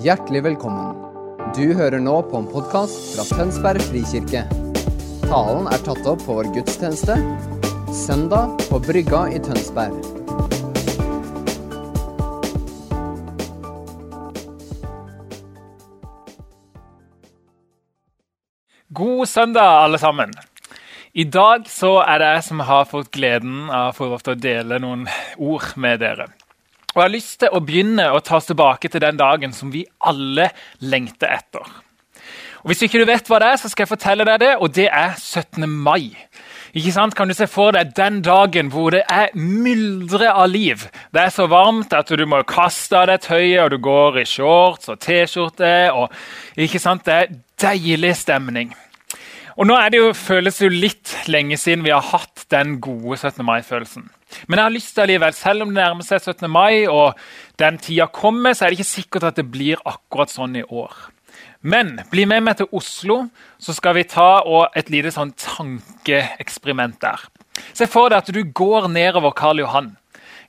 Hjertelig velkommen. Du hører nå på en podkast fra Tønsberg frikirke. Talen er tatt opp på vår gudstjeneste søndag på Brygga i Tønsberg. God søndag, alle sammen. I dag så er det jeg som har fått gleden av å få lov til å dele noen ord med dere. Og Jeg har lyst til å begynne å ta oss tilbake til den dagen som vi alle lengter etter. Og Hvis ikke du vet hva det er, så skal jeg fortelle deg det, og det er 17. mai. Ikke sant? Kan du se for deg den dagen hvor det er myldre av liv? Det er så varmt at du må kaste av deg tøyet, og du går i shorts og T-skjorte. ikke sant? Det er deilig stemning. Og nå er det jo, føles det jo litt lenge siden vi har hatt den gode 17. mai-følelsen. Men jeg har lyst til allikevel, selv om det nærmer seg 17. mai og den tida kommer, så er det ikke sikkert at det blir akkurat sånn i år. Men bli med meg til Oslo, så skal vi ta et lite sånn tankeeksperiment der. Se for deg at du går nedover Karl Johan.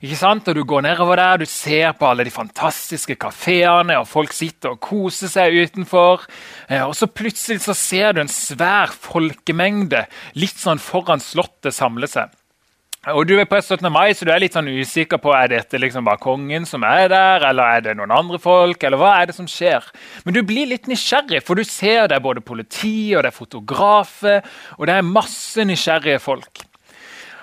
Ikke sant? Og Du går nedover der, du ser på alle de fantastiske kafeene, og folk sitter og koser seg utenfor. Eh, og så plutselig så ser du en svær folkemengde litt sånn foran Slottet samle seg. Og Du er på 17. mai, så du er litt sånn usikker på er dette liksom bare kongen som er der, eller er det noen andre folk, eller hva er det som skjer? Men du blir litt nysgjerrig, for du ser det er både politi og det er fotografer, og det er masse nysgjerrige folk.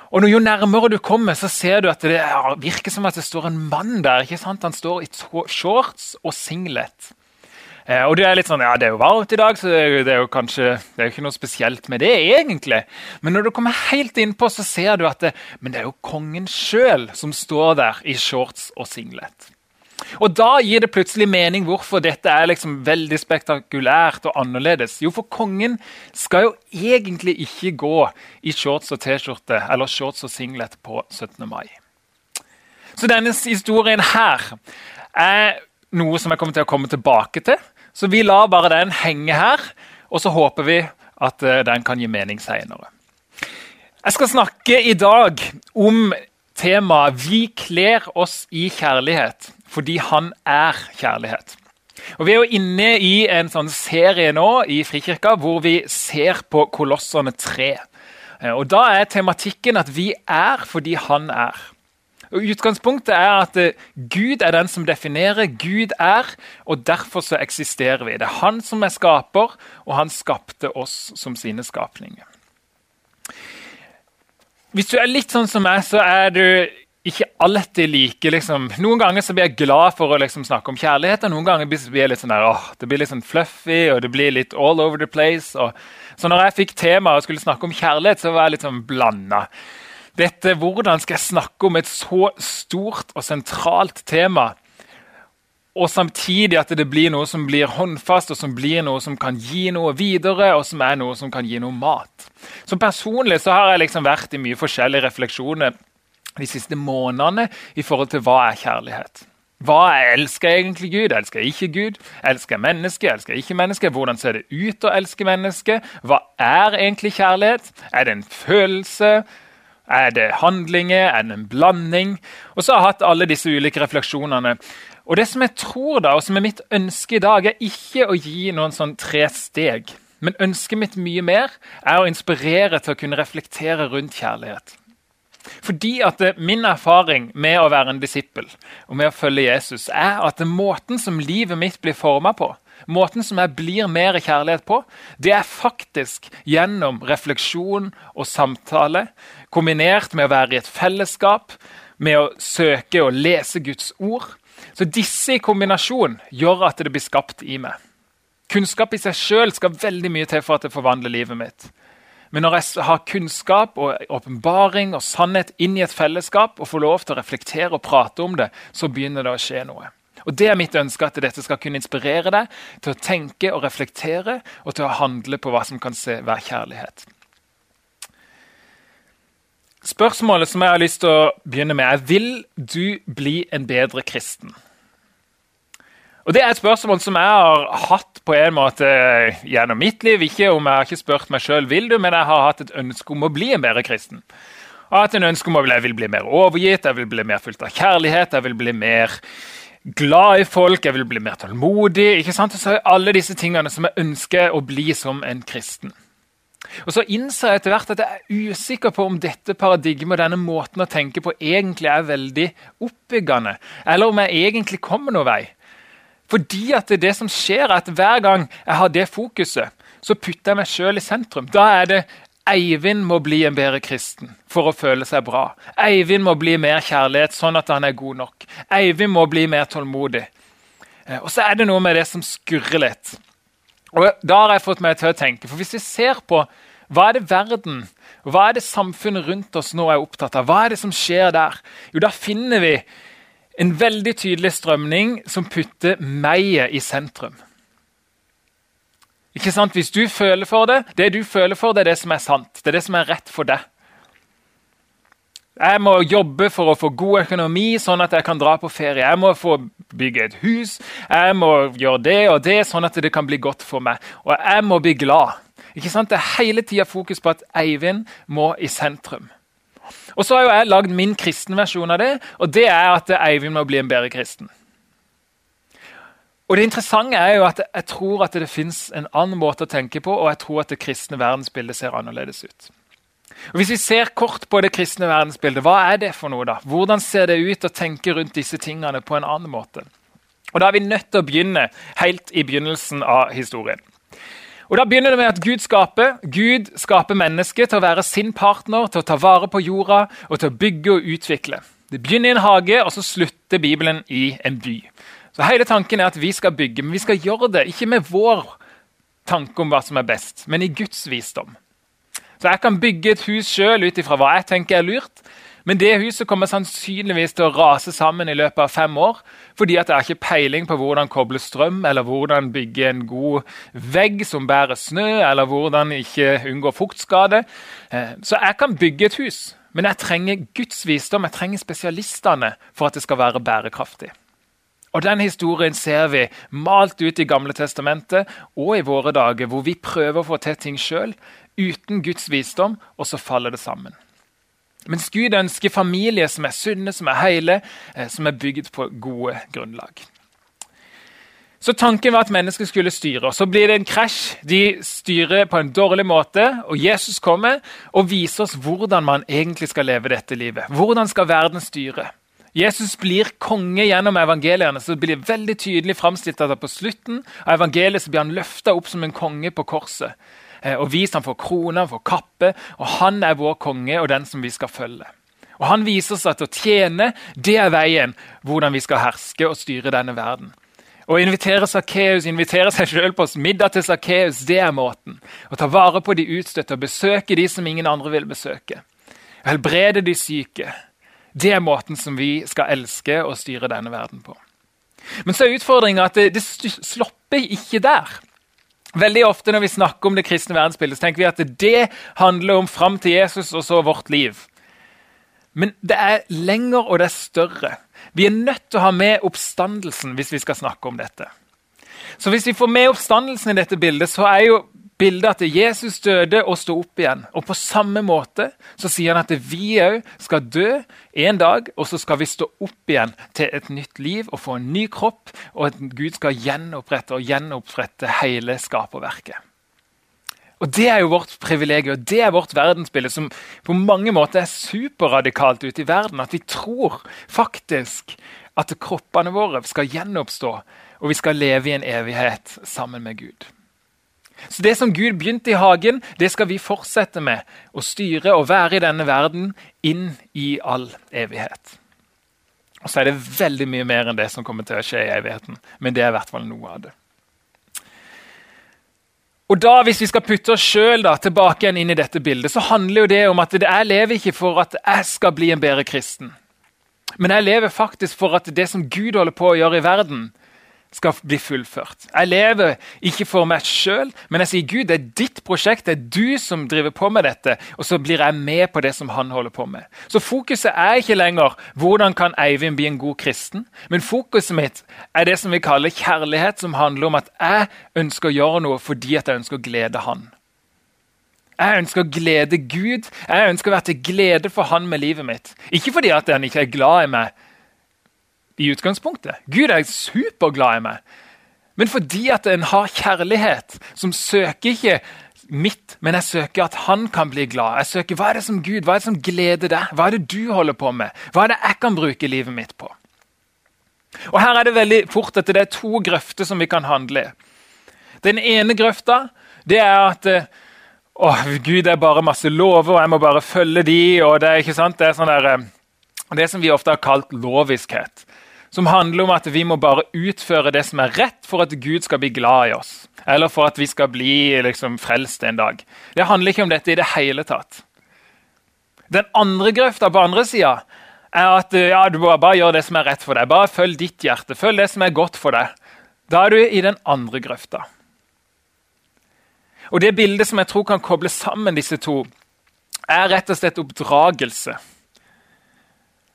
Og Jo nærmere du kommer, så ser du at det virker som at det står en mann der. ikke sant? Han står i shorts og singlet. Eh, og du er litt sånn, ja, Det er jo varmt i dag, så det er det er jo kanskje det er jo ikke noe spesielt med det. egentlig. Men når du kommer helt innpå, så ser du at det, men det er jo kongen sjøl som står der i shorts og singlet. Og Da gir det plutselig mening hvorfor dette er liksom veldig spektakulært og annerledes. Jo, for kongen skal jo egentlig ikke gå i shorts og T-skjorte eller shorts og singlet på 17. mai. Så denne historien her er noe som jeg kommer til å komme tilbake til. Så vi lar bare den henge her, og så håper vi at eh, den kan gi mening seinere. Jeg skal snakke i dag om temaet 'Vi kler oss i kjærlighet' fordi han er kjærlighet. Og Vi er jo inne i en sånn serie nå i Frikirka hvor vi ser på Kolossene 3. Eh, og Da er tematikken at vi er fordi han er. Og Utgangspunktet er at eh, Gud er den som definerer. Gud er, og derfor så eksisterer vi. Det er han som er skaper, og han skapte oss som sine skapninger. Hvis du er litt sånn som meg, så er du ikke alltid like liksom. Noen ganger så blir jeg glad for å liksom, snakke om kjærlighet, og noen ganger blir jeg litt sånn der, åh, det blir litt sånn fluffy og det blir litt all over the place. Og, så når jeg fikk tema og skulle snakke om kjærlighet, så var jeg litt sånn blanda. Dette, Hvordan skal jeg snakke om et så stort og sentralt tema? Og samtidig at det blir noe som blir håndfast, og som blir noe som kan gi noe videre, og som er noe som kan gi noe mat. Så Personlig så har jeg liksom vært i mye forskjellige refleksjoner de siste månedene i forhold til hva er kjærlighet. Hva er elsker jeg egentlig Gud? Elsker jeg ikke Gud? Elsker jeg mennesket? Elsker jeg ikke mennesket? Hvordan ser det ut å elske mennesket? Hva er egentlig kjærlighet? Er det en følelse? Er det handlinger? Er det en blanding? Og så har jeg hatt alle disse ulike refleksjonene. Og det som jeg tror da, og som er mitt ønske i dag, er ikke å gi noen sånn tre steg. Men ønsket mitt mye mer er å inspirere til å kunne reflektere rundt kjærlighet. Fordi at Min erfaring med å være en disippel og med å følge Jesus er at måten som livet mitt blir forma på, måten som jeg blir mer kjærlighet på, det er faktisk gjennom refleksjon og samtale, kombinert med å være i et fellesskap, med å søke og lese Guds ord. Så Disse i kombinasjon gjør at det blir skapt i meg. Kunnskap i seg sjøl skal veldig mye til for at det forvandler livet mitt. Men når jeg har kunnskap og åpenbaring og sannhet inn i et fellesskap, og får lov til å reflektere og prate om det, så begynner det å skje noe. Og Det er mitt ønske at dette skal kunne inspirere deg til å tenke og reflektere, og til å handle på hva som kan se, være kjærlighet. Spørsmålet som jeg har lyst til å begynne med, er vil du bli en bedre kristen. Og Det er et spørsmål som jeg har hatt på en måte gjennom mitt liv. Ikke om Jeg har ikke spurt meg sjøl vil du, men jeg har hatt et ønske om å bli en bedre kristen. Jeg har hatt en ønske om å jeg vil bli mer overgitt, jeg vil bli mer fullt av kjærlighet, jeg vil bli mer glad i folk, jeg vil bli mer tålmodig. ikke sant? Og så er alle disse tingene som jeg ønsker å bli som en kristen. Og Så innser jeg etter hvert at jeg er usikker på om dette paradigmet og denne måten å tenke på egentlig er veldig oppbyggende, eller om jeg egentlig kommer noen vei. Fordi at det, som skjer er at Hver gang jeg har det fokuset, så putter jeg meg sjøl i sentrum. Da er det Eivind må bli en bedre kristen for å føle seg bra. Eivind må bli mer kjærlighet, sånn at han er god nok. Eivind må bli mer tålmodig. Eh, og så er det noe med det som skurrer litt. Og Da har jeg fått meg til å tenke, for Hvis vi ser på hva er det verden hva er det samfunnet rundt oss nå er opptatt av, hva er det som skjer der, jo da finner vi en veldig tydelig strømning som putter meg i sentrum. Ikke sant? Hvis du føler for det, det du føler for, det er det som er sant. Det er det som er rett for deg. Jeg må jobbe for å få god økonomi, sånn at jeg kan dra på ferie. Jeg må få bygge et hus. Jeg må gjøre det og det, sånn at det kan bli godt for meg. Og jeg må bli glad. Ikke sant? Det er hele tida fokus på at Eivind må i sentrum. Og så har jo jeg lagd min kristenversjon av det, og det er at Eivind må bli en bedre kristen. Og Det interessante er jo at jeg tror at det fins en annen måte å tenke på, og jeg tror at det kristne verdensbildet ser annerledes ut. Og Hvis vi ser kort på det kristne verdensbildet, hva er det for noe? da? Hvordan ser det ut å tenke rundt disse tingene på en annen måte? Og Da er vi nødt til å begynne helt i begynnelsen av historien. Og Da begynner det med at Gud skaper Gud skaper mennesket til å være sin partner, til å ta vare på jorda og til å bygge og utvikle. Det begynner i en hage, og så slutter Bibelen i en by. Så Hele tanken er at vi skal bygge, men vi skal gjøre det ikke med vår tanke om hva som er best, men i Guds visdom. Så Jeg kan bygge et hus sjøl ut ifra hva jeg tenker er lurt, men det huset kommer sannsynligvis til å rase sammen i løpet av fem år. Fordi at jeg har ikke peiling på hvordan koble strøm, eller hvordan bygge en god vegg som bærer snø, eller hvordan ikke unngå fuktskade. Eh, så jeg kan bygge et hus, men jeg trenger Guds visdom, jeg trenger spesialistene for at det skal være bærekraftig. Og Den historien ser vi malt ut i Gamle testamentet og i våre dager, hvor vi prøver å få til ting sjøl uten Guds visdom, og så faller det sammen. Mens Gud ønsker familier som er sunne, som er hele, eh, som er bygd på gode grunnlag. Så Tanken var at mennesker skulle styre. og Så blir det en krasj. De styrer på en dårlig måte. og Jesus kommer og viser oss hvordan man egentlig skal leve dette livet. Hvordan skal verden styre? Jesus blir konge gjennom evangeliene. så det blir veldig tydelig framstilt at På slutten av evangeliet blir han løfta opp som en konge på korset. Eh, og vist ham for krone, for kappe. og Han er vår konge og den som vi skal følge. Og Han viser oss at å tjene det er veien hvordan vi skal herske og styre denne verden. Å invitere Sakkeus, invitere seg selv på middag til Sakkeus, det er måten. Å ta vare på de utstøtte og besøke de som ingen andre vil besøke. Helbrede de syke. Det er måten som vi skal elske og styre denne verden på. Men så er utfordringa at det, det slopper ikke der. Veldig ofte når vi snakker om det kristne verdensbildet, så tenker vi at det handler om fram til Jesus og så vårt liv. Men det er lenger og det er større. Vi er nødt til å ha med oppstandelsen hvis vi skal snakke om dette. Så Hvis vi får med oppstandelsen i dette bildet, så er jo bildet at Jesus døde og sto opp igjen. Og På samme måte så sier han at vi òg skal dø en dag, og så skal vi stå opp igjen til et nytt liv og få en ny kropp, og at Gud skal gjenopprette og gjenopprette hele skaperverket. Og Det er jo vårt privilegium, og det er vårt verdensbilde, som på mange måter er superradikalt ute i verden. At vi tror faktisk at kroppene våre skal gjenoppstå, og vi skal leve i en evighet sammen med Gud. Så Det som Gud begynte i hagen, det skal vi fortsette med. Å styre og være i denne verden inn i all evighet. Og Så er det veldig mye mer enn det som kommer til å skje i evigheten. Men det er i hvert fall noe av det. Og da, Hvis vi skal putte oss sjøl tilbake igjen inn i dette bildet, så handler jo det om at jeg lever ikke for at jeg skal bli en bedre kristen. Men jeg lever faktisk for at det som Gud holder på å gjøre i verden, skal bli fullført. Jeg lever ikke for meg sjøl, men jeg sier Gud, det er ditt prosjekt. Det er du som driver på med dette, og så blir jeg med på det som han holder på med. Så fokuset er ikke lenger hvordan kan Eivind bli en god kristen, men fokuset mitt er det som vi kaller kjærlighet, som handler om at jeg ønsker å gjøre noe fordi jeg ønsker å glede han. Jeg ønsker å glede Gud. Jeg ønsker å være til glede for han med livet mitt. Ikke fordi at han ikke er glad i meg, i utgangspunktet. Gud er superglad i meg. Men fordi at en har kjærlighet som søker ikke mitt, men jeg søker at han kan bli glad. Jeg søker Hva er det som Gud, hva er det som gleder deg? Hva er det du holder på med? Hva er det jeg kan bruke livet mitt på? Og Her er det veldig fort at det er to grøfter som vi kan handle i. Den ene grøfta det er at eh, å, Gud er bare masse lover, og jeg må bare følge de, og Det er ikke sant? Det er sånn der, eh, det som vi ofte har kalt loviskhet som handler om at vi må bare utføre det som er rett for at Gud skal bli glad i oss. Eller for at vi skal bli liksom, frelst en dag. Det handler ikke om dette i det hele tatt. Den andre grøfta på andre sida er at ja, du må bare gjøre det som er rett for deg. Bare følg ditt hjerte. Følg det som er godt for deg. Da er du i den andre grøfta. Og Det bildet som jeg tror kan koble sammen disse to, er rett og slett oppdragelse.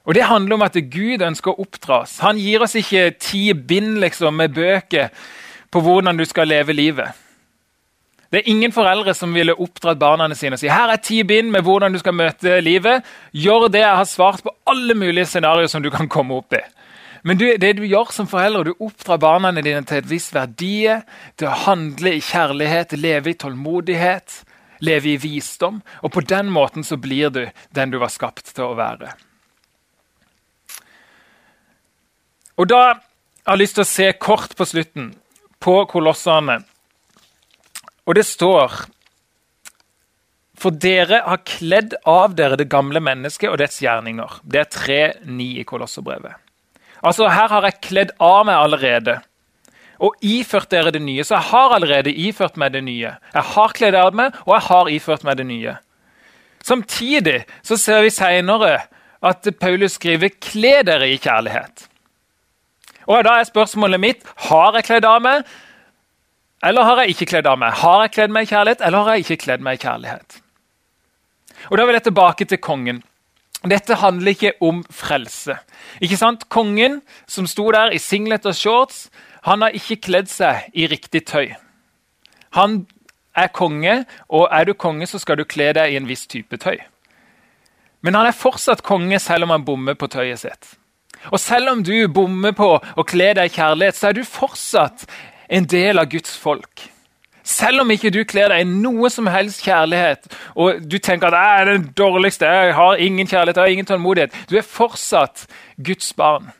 Og Det handler om at Gud ønsker å oppdra oss. Han gir oss ikke ti bind liksom, med bøker på hvordan du skal leve livet. Det er ingen foreldre som ville oppdratt barna sine og si her er ti bind med hvordan du skal møte livet. Gjør det jeg har svart på alle mulige scenarioer som du kan komme opp i. Men du, det du gjør som forelder, du oppdrar barna dine til et visst verdie, til å handle i kjærlighet, leve i tålmodighet, leve i visdom. Og på den måten så blir du den du var skapt til å være. Og da har jeg lyst til å se kort på slutten på kolossene. Og det står For dere har kledd av dere det gamle mennesket og dets gjerninger. Det er 3.9 i Kolosserbrevet. Altså, her har jeg kledd av meg allerede. Og iført dere det nye. Så jeg har allerede iført meg det nye. Jeg har kledd av meg, og jeg har iført meg det nye. Samtidig så ser vi seinere at Paulus skriver 'kle dere i kjærlighet'. Og da er spørsmålet mitt har jeg kledd av meg, eller har jeg ikke kledd av meg? Har jeg kledd meg i kjærlighet, eller har jeg ikke kledd meg i kjærlighet? Og Da vil jeg tilbake til kongen. Dette handler ikke om frelse. Ikke sant? Kongen som sto der i singlet og shorts, han har ikke kledd seg i riktig tøy. Han er konge, og er du konge, så skal du kle deg i en viss type tøy. Men han er fortsatt konge selv om han bommer på tøyet sitt. Og selv om du bommer på å kle deg i kjærlighet, så er du fortsatt en del av Guds folk. Selv om ikke du kler deg i noe som helst kjærlighet, og du tenker at jeg er den dårligste, jeg har ingen kjærlighet, jeg har ingen tålmodighet, du er fortsatt Guds barn.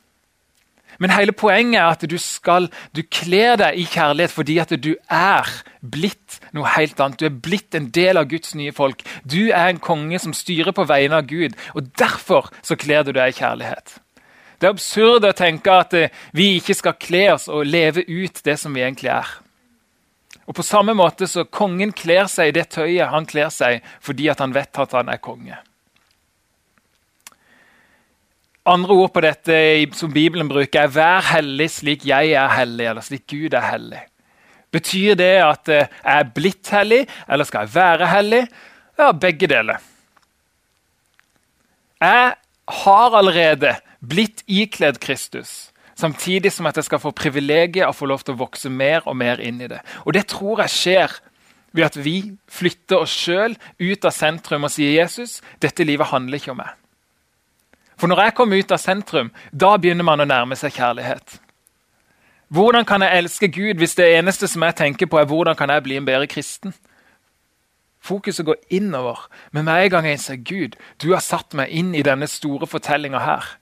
Men hele poenget er at du skal, du kler deg i kjærlighet fordi at du er blitt noe helt annet. Du er blitt en del av Guds nye folk. Du er en konge som styrer på vegne av Gud. og Derfor så kler du deg i kjærlighet. Det er absurd å tenke at eh, vi ikke skal kle oss og leve ut det som vi egentlig er. Og På samme måte så kongen kler seg i det tøyet han kler seg fordi at han vet at han er konge. Andre ord på dette som Bibelen bruker, er 'vær hellig slik jeg er hellig', eller 'slik Gud er hellig'. Betyr det at eh, jeg er blitt hellig, eller skal jeg være hellig? Ja, begge deler. Jeg har allerede blitt ikledd Kristus. Samtidig som at jeg skal få privilegiet å få lov til å vokse mer og mer inn i det. Og Det tror jeg skjer ved at vi flytter oss sjøl ut av sentrum og sier Jesus, dette livet handler ikke om meg. For når jeg kommer ut av sentrum, da begynner man å nærme seg kjærlighet. Hvordan kan jeg elske Gud hvis det eneste som jeg tenker på, er hvordan kan jeg bli en bedre kristen? Fokuset går innover. Men med en gang jeg sier Gud, du har satt meg inn i denne store fortellinga her.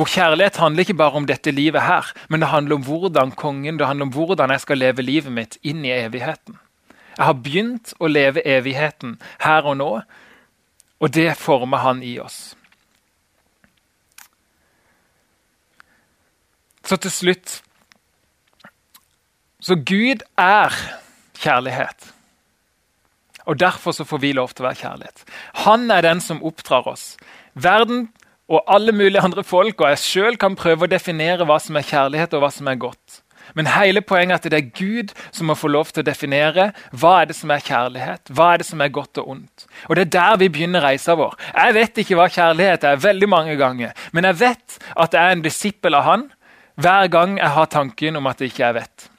Hvor kjærlighet handler ikke bare om dette livet her, men det handler om hvordan kongen, det handler om hvordan jeg skal leve livet mitt inn i evigheten. Jeg har begynt å leve evigheten her og nå, og det former han i oss. Så til slutt Så Gud er kjærlighet. Og Derfor så får vi lov til å være kjærlighet. Han er den som oppdrar oss. Verden og alle mulige andre folk og jeg sjøl kan prøve å definere hva som er kjærlighet og hva som er godt. Men hele poenget er at det er Gud som må få lov til å definere hva er det som er kjærlighet, hva er det som er godt og ondt. Og Det er der vi begynner reisa vår. Jeg vet ikke hva kjærlighet er, veldig mange ganger, men jeg vet at jeg er en disippel av Han hver gang jeg har tanken om at det ikke vet.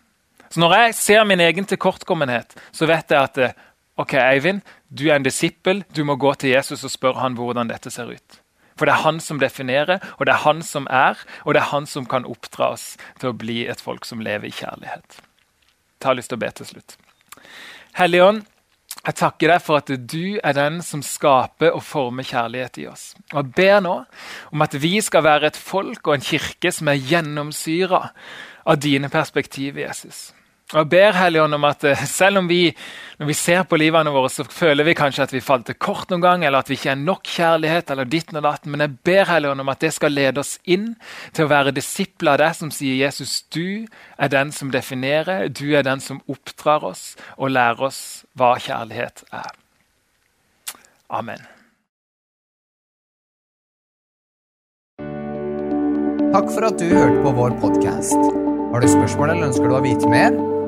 Så Når jeg ser min egen tilkortkommenhet, så vet jeg at ok, Eivind, du er en disippel, du må gå til Jesus og spørre han hvordan dette ser ut. For det er han som definerer, og det er han som er, og det er han som kan oppdra oss til å bli et folk som lever i kjærlighet. Jeg har lyst til å be til slutt. Hellige Ånd, jeg takker deg for at du er den som skaper og former kjærlighet i oss. Og Jeg ber nå om at vi skal være et folk og en kirke som er gjennomsyra av dine perspektiver, Jesus. Og ber Helligånd om at eh, selv om vi når vi ser på livene våre, så føler vi kanskje at vi falt til kort noen gang, eller at vi ikke er nok kjærlighet, eller ditt og datten, men jeg ber Helligånd om at det skal lede oss inn til å være disipler av deg som sier Jesus, du er den som definerer, du er den som oppdrar oss og lærer oss hva kjærlighet er. Amen. Takk for at du hørte på vår podkast. Har du spørsmål eller ønsker du å vite mer?